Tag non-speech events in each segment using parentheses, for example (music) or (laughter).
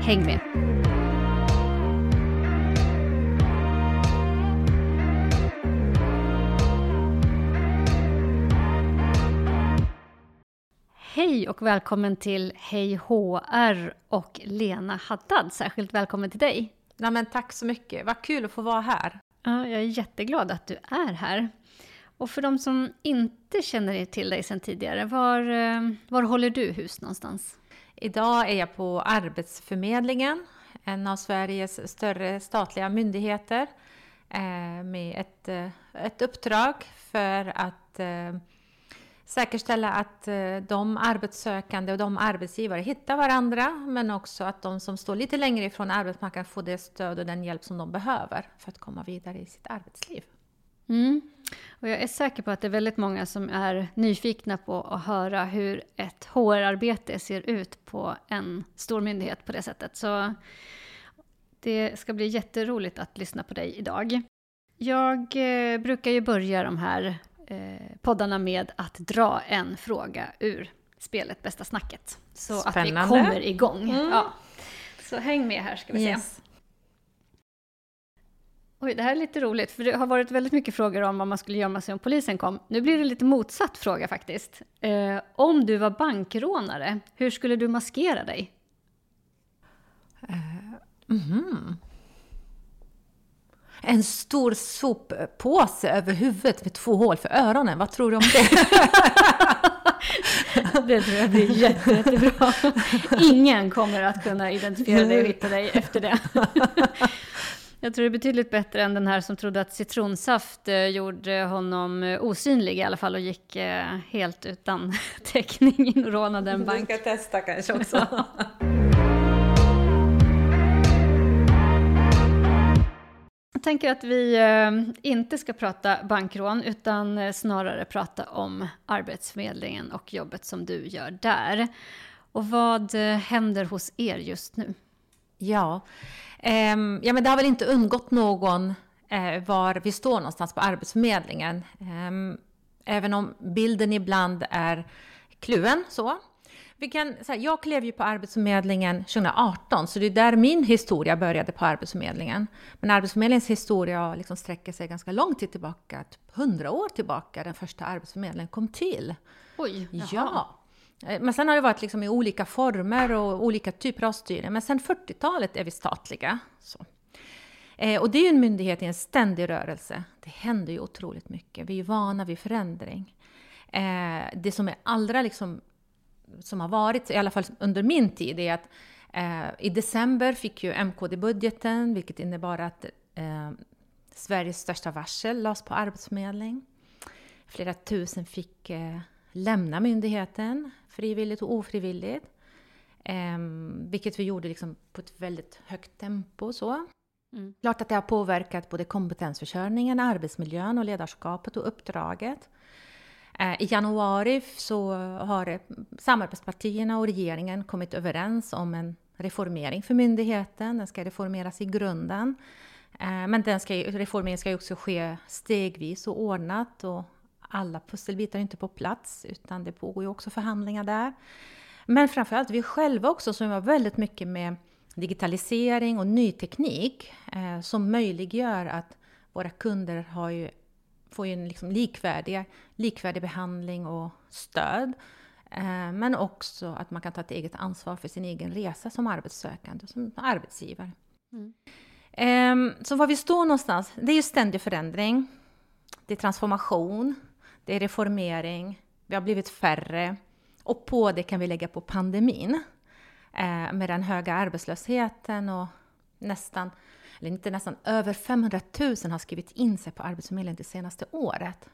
Häng med! Hej och välkommen till Hej HR och Lena Haddad. Särskilt välkommen till dig. Ja, men tack så mycket. Vad kul att få vara här. Ja, jag är jätteglad att du är här. Och för de som inte känner till dig sedan tidigare, var, eh, var håller du hus någonstans? Idag är jag på Arbetsförmedlingen, en av Sveriges större statliga myndigheter, eh, med ett, eh, ett uppdrag för att eh, säkerställa att de arbetssökande och de arbetsgivare hittar varandra, men också att de som står lite längre ifrån arbetsmarknaden får det stöd och den hjälp som de behöver för att komma vidare i sitt arbetsliv. Mm. Och jag är säker på att det är väldigt många som är nyfikna på att höra hur ett HR-arbete ser ut på en stor myndighet på det sättet. Så det ska bli jätteroligt att lyssna på dig idag. Jag eh, brukar ju börja de här eh, poddarna med att dra en fråga ur spelet Bästa snacket. Så Spännande. att vi kommer igång. Mm. Ja. Så häng med här ska vi yes. se. Oj, det här är lite roligt, för det har varit väldigt mycket frågor om vad man skulle gömma sig om polisen kom. Nu blir det lite motsatt fråga faktiskt. Eh, om du var bankrånare, hur skulle du maskera dig? Uh, mm. En stor soppåse över huvudet med två hål för öronen, vad tror du om det? (laughs) det tror jag blir jätte, jättebra. Ingen kommer att kunna identifiera dig och hitta dig efter det. Jag tror det är betydligt bättre än den här som trodde att citronsaft eh, gjorde honom eh, osynlig i alla fall och gick eh, helt utan (laughs) täckning in och rånade en bank. Du ska testa kanske (laughs) också. Jag tänker att vi inte ska prata bankrån utan snarare prata om Arbetsförmedlingen och jobbet som du gör där. Och vad händer hos er just nu? Ja, Um, ja, men det har väl inte undgått någon uh, var vi står någonstans på Arbetsförmedlingen. Um, även om bilden ibland är kluven så. Vi kan, så här, jag klev ju på Arbetsförmedlingen 2018, så det är där min historia började på Arbetsförmedlingen. Men Arbetsförmedlingens historia liksom sträcker sig ganska långt tillbaka, typ 100 år tillbaka, den första Arbetsförmedlingen kom till. Oj, jaha. Ja. Eh, men sen har det varit liksom i olika former och olika typer av styre. Men sen 40-talet är vi statliga. Så. Eh, och det är ju en myndighet i en ständig rörelse. Det händer ju otroligt mycket. Vi är vana vid förändring. Eh, det som är allra liksom, som har varit, i alla fall under min tid, är att eh, i december fick ju MKD-budgeten, vilket innebar att eh, Sveriges största varsel lades på Arbetsförmedling. Flera tusen fick eh, lämna myndigheten frivilligt och ofrivilligt. Eh, vilket vi gjorde liksom på ett väldigt högt tempo. Så. Mm. Klart att det har påverkat både kompetensförsörjningen, arbetsmiljön och ledarskapet och uppdraget. Eh, I januari så har samarbetspartierna och regeringen kommit överens om en reformering för myndigheten. Den ska reformeras i grunden. Eh, men den ska, reformeringen ska också ske stegvis och ordnat och alla pusselbitar är inte på plats, utan det pågår ju också förhandlingar där. Men framförallt vi själva också som jobbar väldigt mycket med digitalisering och ny teknik eh, som möjliggör att våra kunder har ju, får ju en liksom likvärdig, likvärdig behandling och stöd. Eh, men också att man kan ta ett eget ansvar för sin egen resa som arbetssökande, som arbetsgivare. Mm. Eh, så var vi står någonstans, det är ju ständig förändring. Det är transformation. Det är reformering, vi har blivit färre och på det kan vi lägga på pandemin eh, med den höga arbetslösheten och nästan, eller inte nästan, över 500 000 har skrivit in sig på Arbetsförmedlingen det senaste året.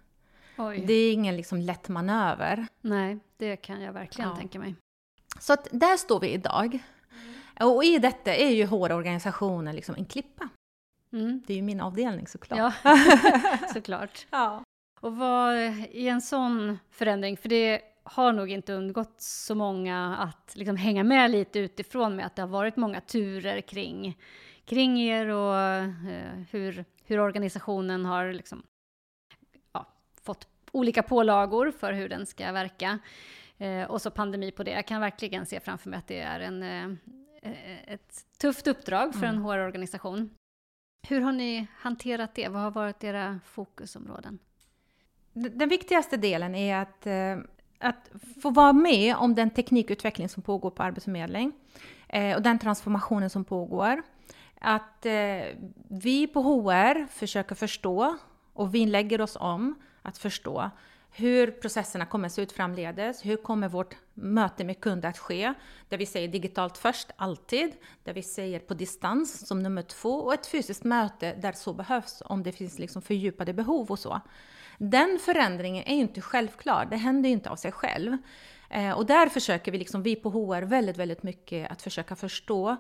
Oj. Det är ingen liksom lätt manöver. Nej, det kan jag verkligen ja. tänka mig. Så att där står vi idag. Och i detta är ju HR-organisationen liksom en klippa. Mm. Det är ju min avdelning såklart. Ja, (laughs) såklart. (laughs) Ja. Och vad i en sån förändring, för det har nog inte undgått så många att liksom hänga med lite utifrån med att det har varit många turer kring, kring er och eh, hur, hur organisationen har liksom, ja, fått olika pålagor för hur den ska verka. Eh, och så pandemi på det. Jag kan verkligen se framför mig att det är en, eh, ett tufft uppdrag för en Mm. HR-organisation. Hur har ni hanterat det? Vad har varit era fokusområden? Den viktigaste delen är att, eh, att få vara med om den teknikutveckling som pågår på Arbetsförmedling eh, och den transformationen som pågår. Att eh, vi på HR försöker förstå och vi lägger oss om att förstå hur processerna kommer att se ut framledes. Hur kommer vårt möte med kund att ske? Där vi säger digitalt först, alltid. Där vi säger på distans som nummer två. Och ett fysiskt möte där så behövs, om det finns liksom fördjupade behov och så. Den förändringen är ju inte självklar, det händer ju inte av sig själv. Eh, och där försöker vi, liksom, vi på HR, väldigt, väldigt mycket att försöka förstå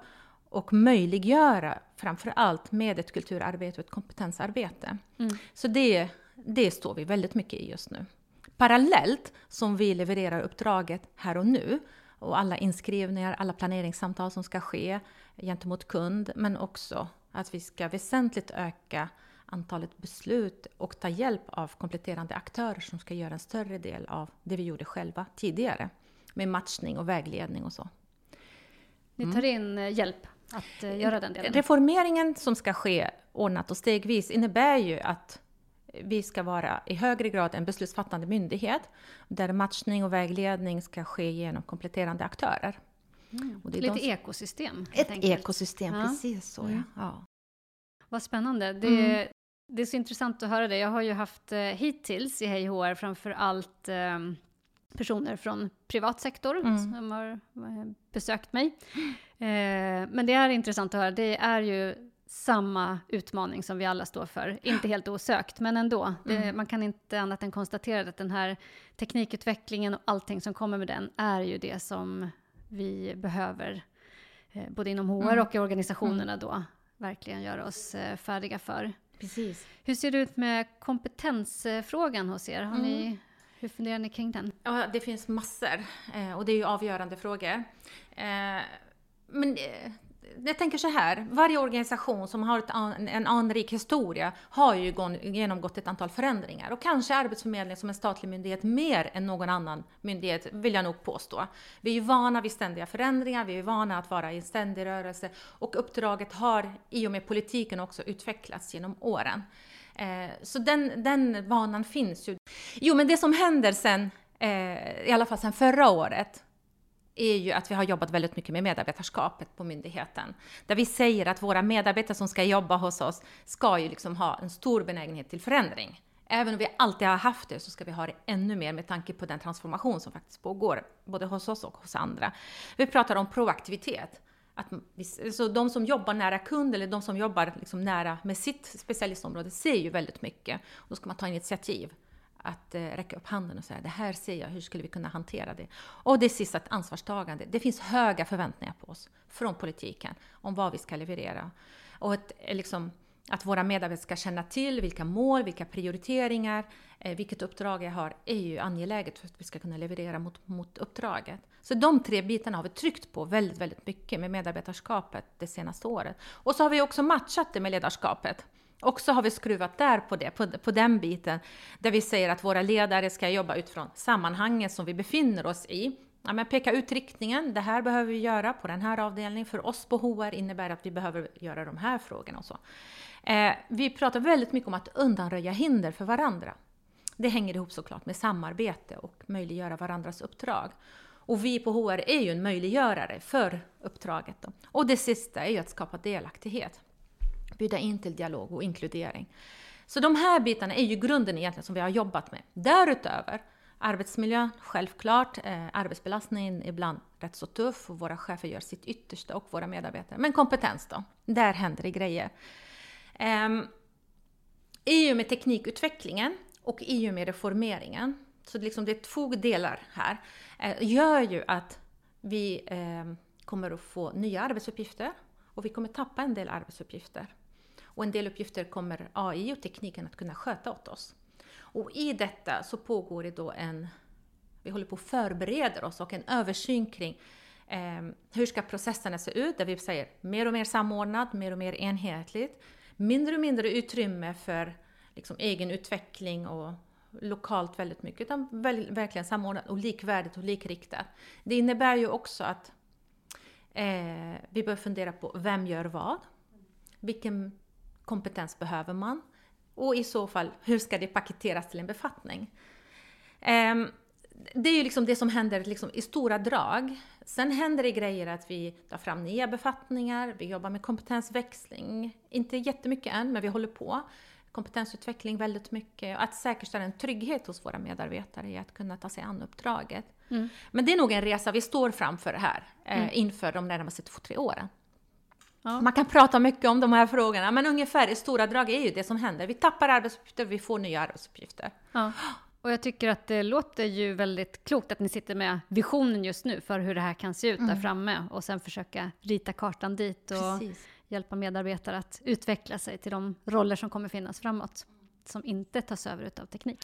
och möjliggöra, framför allt med ett kulturarbete och ett kompetensarbete. Mm. Så det, det står vi väldigt mycket i just nu. Parallellt som vi levererar uppdraget här och nu och alla inskrivningar, alla planeringssamtal som ska ske gentemot kund, men också att vi ska väsentligt öka antalet beslut och ta hjälp av kompletterande aktörer som ska göra en större del av det vi gjorde själva tidigare med matchning och vägledning och så. Ni tar in eh, hjälp att eh, göra den delen? Reformeringen som ska ske ordnat och stegvis innebär ju att vi ska vara i högre grad en beslutsfattande myndighet där matchning och vägledning ska ske genom kompletterande aktörer. Mm. Och det är Lite de ekosystem. Ett enkelt. ekosystem, Ja. precis så Mm. ja. ja. Vad spännande. Det, Mm. det är så intressant att höra det. Jag har ju haft eh, hittills i Hej HR framför allt eh, personer från privat sektor Mm. som har eh, besökt mig. Eh, men det är intressant att höra. Det är ju samma utmaning som vi alla står för. Inte helt osökt, men ändå. Det, Mm. man kan inte annat än konstatera att den här teknikutvecklingen och allting som kommer med den är ju det som vi behöver, eh, både inom HR Mm. och i organisationerna då, verkligen göra oss eh, färdiga för. Precis. Hur ser det ut med kompetensfrågan hos er? Har ni, hur funderar ni kring den? Ja, det finns massor eh, och det är ju avgörande frågor. Eh, men eh, jag tänker så här, varje organisation som har ett an, en anrik historia har ju genomgått ett antal förändringar och kanske Arbetsförmedlingen som en statlig myndighet mer än någon annan myndighet vill jag nog påstå. Vi är ju vana vid ständiga förändringar, vi är vana att vara i en ständig rörelse och uppdraget har i och med politiken också utvecklats genom åren. Eh, så den, den vanan finns ju. Jo, men det som händer sen, eh, i alla fall sen förra året, är ju att vi har jobbat väldigt mycket med medarbetarskapet på myndigheten. Där vi säger att våra medarbetare som ska jobba hos oss ska ju liksom ha en stor benägenhet till förändring. Även om vi alltid har haft det så ska vi ha det ännu mer med tanke på den transformation som faktiskt pågår både hos oss och hos andra. Vi pratar om proaktivitet. Att vi, så de som jobbar nära kund eller de som jobbar liksom nära med sitt specialistområde ser ju väldigt mycket. Då ska man ta initiativ att eh, räcka upp handen och säga det här ser jag, hur skulle vi kunna hantera det? Och det sista, ett ansvarstagande. Det finns höga förväntningar på oss från politiken om vad vi ska leverera. Och ett, eh, liksom, att våra medarbetare ska känna till vilka mål, vilka prioriteringar, eh, vilket uppdrag jag har, är ju angeläget för att vi ska kunna leverera mot, mot uppdraget. Så de tre bitarna har vi tryckt på väldigt, väldigt mycket med medarbetarskapet det senaste året. Och så har vi också matchat det med ledarskapet. Och så har vi skruvat där på det, på, på den biten, där vi säger att våra ledare ska jobba utifrån sammanhanget som vi befinner oss i. Ja, men peka ut riktningen, det här behöver vi göra på den här avdelningen. För oss på HR innebär det att vi behöver göra de här frågorna och så. Eh, vi pratar väldigt mycket om att undanröja hinder för varandra. Det hänger ihop såklart med samarbete och möjliggöra varandras uppdrag. Och vi på HR är ju en möjliggörare för uppdraget. Då. Och det sista är ju att skapa delaktighet. Bjuda in till dialog och inkludering. Så de här bitarna är ju grunden egentligen som vi har jobbat med. Därutöver, arbetsmiljön, självklart. Eh, arbetsbelastningen är ibland rätt så tuff och våra chefer gör sitt yttersta och våra medarbetare. Men kompetens då? Där händer det grejer. Eh, I och med teknikutvecklingen och i och med reformeringen, så det, liksom, det är två delar här, eh, gör ju att vi eh, kommer att få nya arbetsuppgifter och vi kommer tappa en del arbetsuppgifter. Och en del uppgifter kommer AI och tekniken att kunna sköta åt oss. Och i detta så pågår det då en, vi håller på att förbereda oss och en översyn kring eh, hur ska processerna se ut, där vi säger mer och mer samordnat, mer och mer enhetligt, mindre och mindre utrymme för liksom, egen utveckling och lokalt väldigt mycket, utan verkligen samordnat och likvärdigt och likriktat. Det innebär ju också att eh, vi bör fundera på vem gör vad? Vilken kompetens behöver man? Och i så fall, hur ska det paketeras till en befattning? Eh, det är ju liksom det som händer liksom i stora drag. Sen händer det grejer att vi tar fram nya befattningar, vi jobbar med kompetensväxling. Inte jättemycket än, men vi håller på kompetensutveckling väldigt mycket. Att säkerställa en trygghet hos våra medarbetare i att kunna ta sig an uppdraget. Mm. Men det är nog en resa vi står framför här eh, mm. inför de närmaste två, tre åren. Ja. Man kan prata mycket om de här frågorna, men ungefär i stora drag är ju det som händer. Vi tappar arbetsuppgifter, vi får nya arbetsuppgifter. Ja. Och jag tycker att det låter ju väldigt klokt att ni sitter med visionen just nu för hur det här kan se ut mm. där framme och sen försöka rita kartan dit och Precis hjälpa medarbetare att utveckla sig till de roller som kommer finnas framåt, som inte tas över av teknik.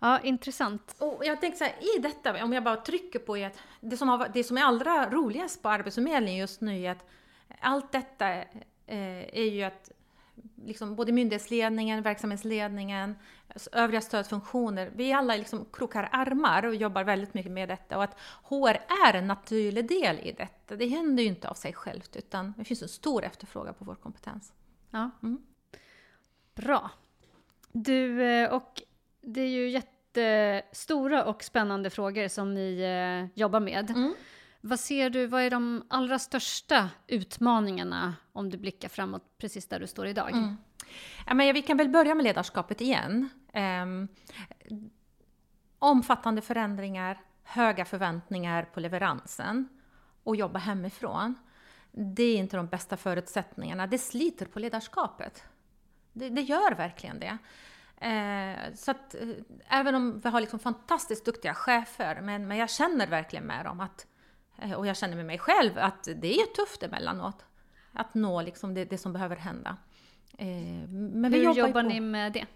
Ja, intressant. Och jag tänker så här, i detta, om jag bara trycker på att det som, har, det som är allra roligast på Arbetsförmedlingen just nu är att allt detta eh, är ju att liksom både myndighetsledningen, verksamhetsledningen, övriga stödfunktioner, vi alla liksom krokar armar och jobbar väldigt mycket med detta och att HR är en naturlig del i detta. Det händer ju inte av sig självt utan det finns en stor efterfrågan på vår kompetens. Ja. Mm. Bra. Du, eh, och det är ju jättestora och spännande frågor som ni eh, jobbar med. Mm. Vad ser du, vad är de allra största utmaningarna om du blickar framåt precis där du står idag? Mm. Ja, men vi kan väl börja med ledarskapet igen. Um, omfattande förändringar, höga förväntningar på leveransen och jobba hemifrån. Det är inte de bästa förutsättningarna. Det sliter på ledarskapet. Det, det gör verkligen det. Eh, så att, eh, även om vi har liksom fantastiskt duktiga chefer, men, men jag känner verkligen med dem att Eh, och jag känner med mig själv att det är tufft emellanåt. Att nå liksom det, det som behöver hända. Eh, men Hur jobbar, jobbar ni med det?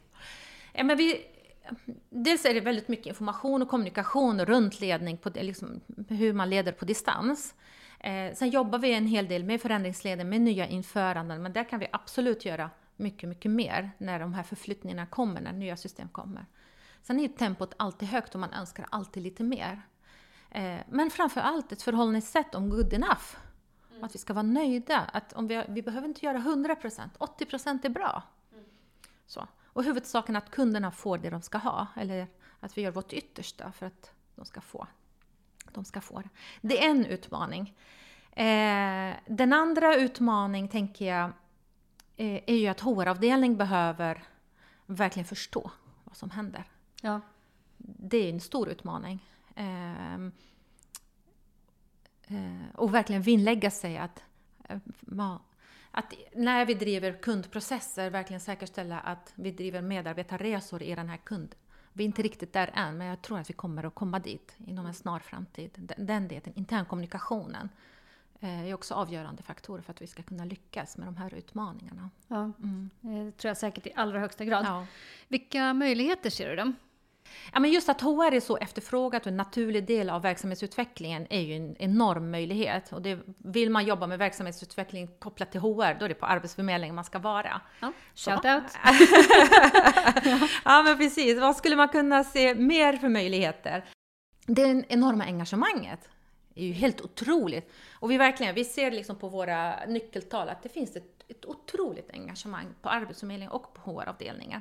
Ja, men vi, dels är det väldigt mycket information och kommunikation runt ledning, på liksom, hur man leder på distans. Eh, sen jobbar vi en hel del med förändringsleden, med nya införanden, men där kan vi absolut göra mycket, mycket mer när de här förflyttningarna kommer, när nya system kommer. Sen är tempot alltid högt och man önskar alltid lite mer. Eh, men framför allt ett förhållningssätt om good enough. Mm. Att vi ska vara nöjda. Att om vi, vi behöver inte göra 100%, 80% är bra. Mm. Så. Och huvudsaken att kunderna får det de ska ha. Eller att vi gör vårt yttersta för att de ska få, de ska få det. Det är en utmaning. Eh, den andra utmaningen, tänker jag, eh, är ju att HR-avdelning behöver verkligen förstå vad som händer. Ja. Det är en stor utmaning. Ehm, eh, och verkligen vinnlägga sig att, eh, att när vi driver kundprocesser verkligen säkerställa att vi driver medarbetarresor i den här kund. Vi är inte riktigt där än, men jag tror att vi kommer att komma dit inom en snar framtid. Den, delen, internkommunikationen, eh, är också avgörande faktorer för att vi ska kunna lyckas med de här utmaningarna. Ja, mm. det tror jag säkert i allra högsta grad. Ja. Vilka möjligheter ser du då? Ja, men just att HR är så efterfrågat och en naturlig del av verksamhetsutvecklingen är ju en enorm möjlighet. Och det, vill man jobba med verksamhetsutveckling kopplat till HR, då är det på Arbetsförmedlingen man ska vara. Ja, shout out! (laughs) ja, men precis. Vad skulle man kunna se mer för möjligheter? Det enorma engagemanget är ju helt otroligt. Och vi verkligen, vi ser liksom på våra nyckeltal att det finns ett, ett otroligt engagemang på Arbetsförmedlingen och på HR-avdelningen.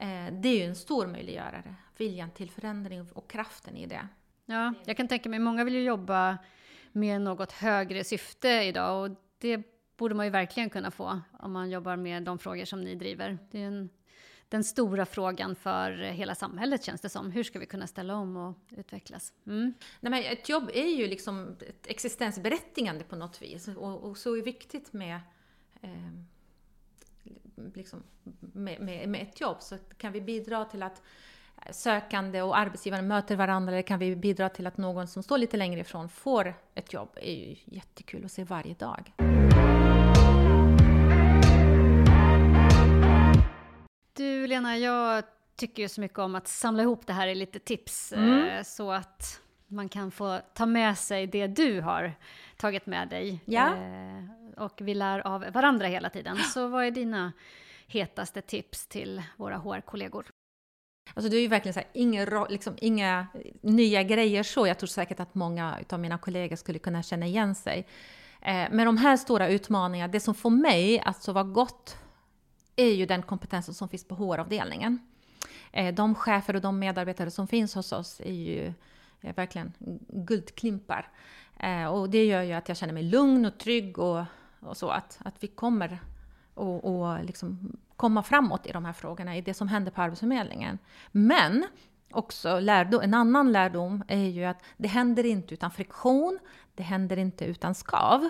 Eh, det är ju en stor möjliggörare, viljan till förändring och kraften i det. Ja, jag kan tänka mig, många vill ju jobba med något högre syfte idag och det borde man ju verkligen kunna få om man jobbar med de frågor som ni driver. Det är en, den stora frågan för hela samhället känns det som. Hur ska vi kunna ställa om och utvecklas? Mm. Nej, men ett jobb är ju liksom ett existensberättigande på något vis och, och så är viktigt med eh, liksom, med, med, med, ett jobb så kan vi bidra till att sökande och arbetsgivare möter varandra eller kan vi bidra till att någon som står lite längre ifrån får ett jobb är ju jättekul att se varje dag. Du Lena, jag tycker ju så mycket om att samla ihop det här i lite tips Mm. eh, så att man kan få ta med sig det du har tagit med dig. Ja. Och vi lär av varandra hela tiden. (gasps) Så vad är dina hetaste tips till våra HR-kollegor? Alltså det är ju verkligen så här, inga, liksom, inga nya grejer så. Jag tror säkert att många av mina kollegor skulle kunna känna igen sig. Eh, men de här stora utmaningarna, det som får mig att sova gott är ju den kompetensen som finns på HR-avdelningen. Eh, de chefer och de medarbetare som finns hos oss är ju är verkligen guldklimpar. Eh, och det gör ju att jag känner mig lugn och trygg och, och så att, att vi kommer och, och liksom komma framåt i de här frågorna, i det som händer på Arbetsförmedlingen. Men också lärdom, en annan lärdom är ju att det händer inte utan friktion, det händer inte utan skav.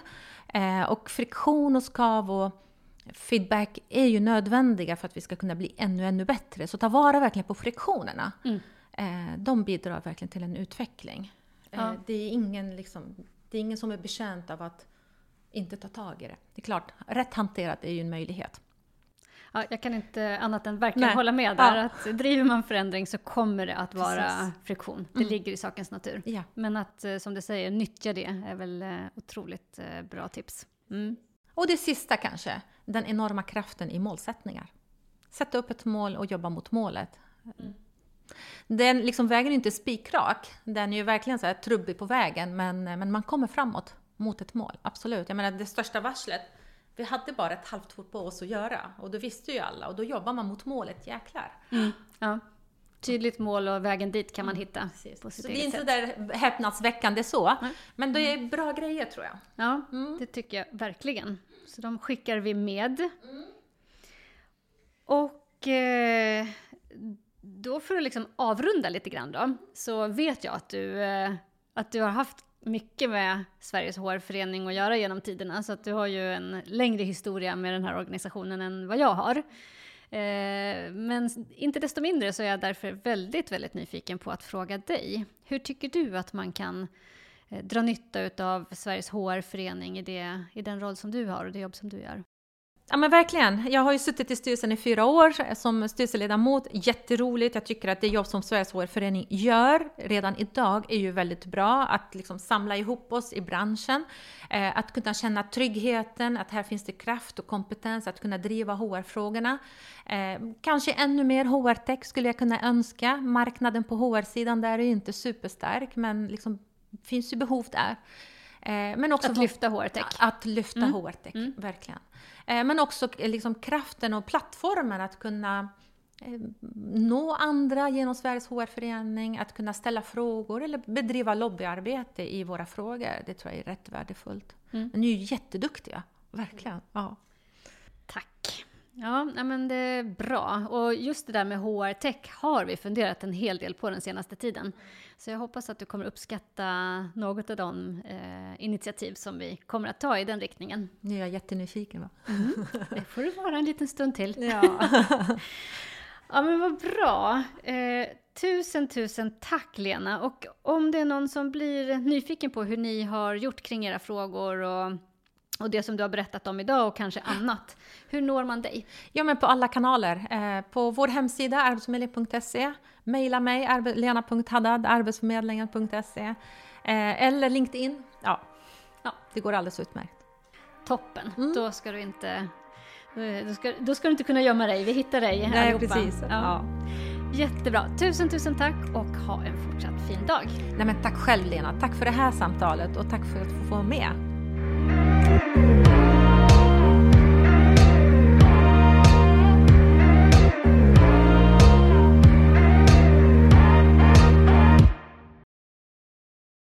Eh, och friktion och skav och feedback är ju nödvändiga för att vi ska kunna bli ännu, ännu bättre. Så ta vara verkligen på friktionerna. Mm. Eh, de bidrar verkligen till en utveckling. Ja. Eh, det, är ingen, liksom, det är ingen som är betjänt av att inte ta tag i det. Det är klart, rätt hanterat är ju en möjlighet. Ja, jag kan inte annat än verkligen Nej. hålla med där. Ja. Att driver man förändring så kommer det att vara Precis. friktion. Det Mm. ligger i sakens natur. Ja. Men att, eh, som du säger, nyttja det är väl eh, otroligt eh, bra tips. Mm. Och det sista kanske, den enorma kraften i målsättningar. Sätta upp ett mål och jobba mot målet. Den liksom, vägen är inte spikrak, den är ju verkligen så här trubbig på vägen, men, men man kommer framåt mot ett mål, absolut. Jag menar det största varslet, vi hade bara ett halvt år på oss att göra och då visste ju alla och då jobbar man mot målet, jäklar. Ja. Tydligt mål och vägen dit kan man hitta Precis. på sitt Så det är eget inte sätt. där häpnadsväckande så, Nej. men det är bra grejer tror jag. Ja, Mm. det tycker jag verkligen. Så de skickar vi med. Och eh, då för att liksom avrunda lite grann då, så vet jag att du, eh, att du har haft mycket med Sveriges HR-förening att göra genom tiderna, så att du har ju en längre historia med den här organisationen än vad jag har. Eh, men inte desto mindre så är jag därför väldigt, väldigt nyfiken på att fråga dig. Hur tycker du att man kan eh, dra nytta av Sveriges HR-förening i, det, i den roll som du har och det jobb som du gör? Ja men verkligen. Jag har ju suttit i styrelsen i fyra år som styrelseledamot. Jätteroligt. Jag tycker att det jobb som Sveriges HR-förening gör redan idag är ju väldigt bra. Att liksom samla ihop oss i branschen. Eh, att kunna känna tryggheten, att här finns det kraft och kompetens att kunna driva HR-frågorna. Eh, kanske ännu mer HR-tech skulle jag kunna önska. Marknaden på HR-sidan där är ju inte superstark men liksom finns ju behov där. Eh, men också Att lyfta HR-tech. att lyfta Mm. HR-tech, Mm. verkligen. Eh, Men också eh, liksom kraften och plattformen att kunna eh, nå andra genom Sveriges HR-förening, att kunna ställa frågor eller bedriva lobbyarbete i våra frågor. Det tror jag är rätt värdefullt. Mm. Men ni är ju jätteduktiga, verkligen. Ja. Ja, men det är bra. Och just det där med HR-tech har vi funderat en hel del på den senaste tiden. Så jag hoppas att du kommer uppskatta något av de eh, initiativ som vi kommer att ta i den riktningen. Nu är jag jättenyfiken. Va? Det får du vara en liten stund till. Ja. (laughs) Ja men vad bra. Eh, tusen, tusen tack Lena. Och om det är någon som blir nyfiken på hur ni har gjort kring era frågor och, och det som du har berättat om idag och kanske annat. Hur når man dig? ja, men på alla kanaler. Eh, På vår hemsida arbetsförmedlingen.se, mejla mig arbe- lena.haddad, arbetsförmedlingen.se eh, eller LinkedIn. Ja. Ja. det går alldeles utmärkt. Toppen. Mm. Då ska du inte... eh, Då ska, då ska du inte kunna gömma dig. Vi hittar dig Nej, allihopa. precis. Ja. Ja. Jättebra. Tusen, tusen tack och ha en fortsatt fin dag. Nej, men tack själv Lena, tack för det här samtalet och tack för att få vara med. Thank you.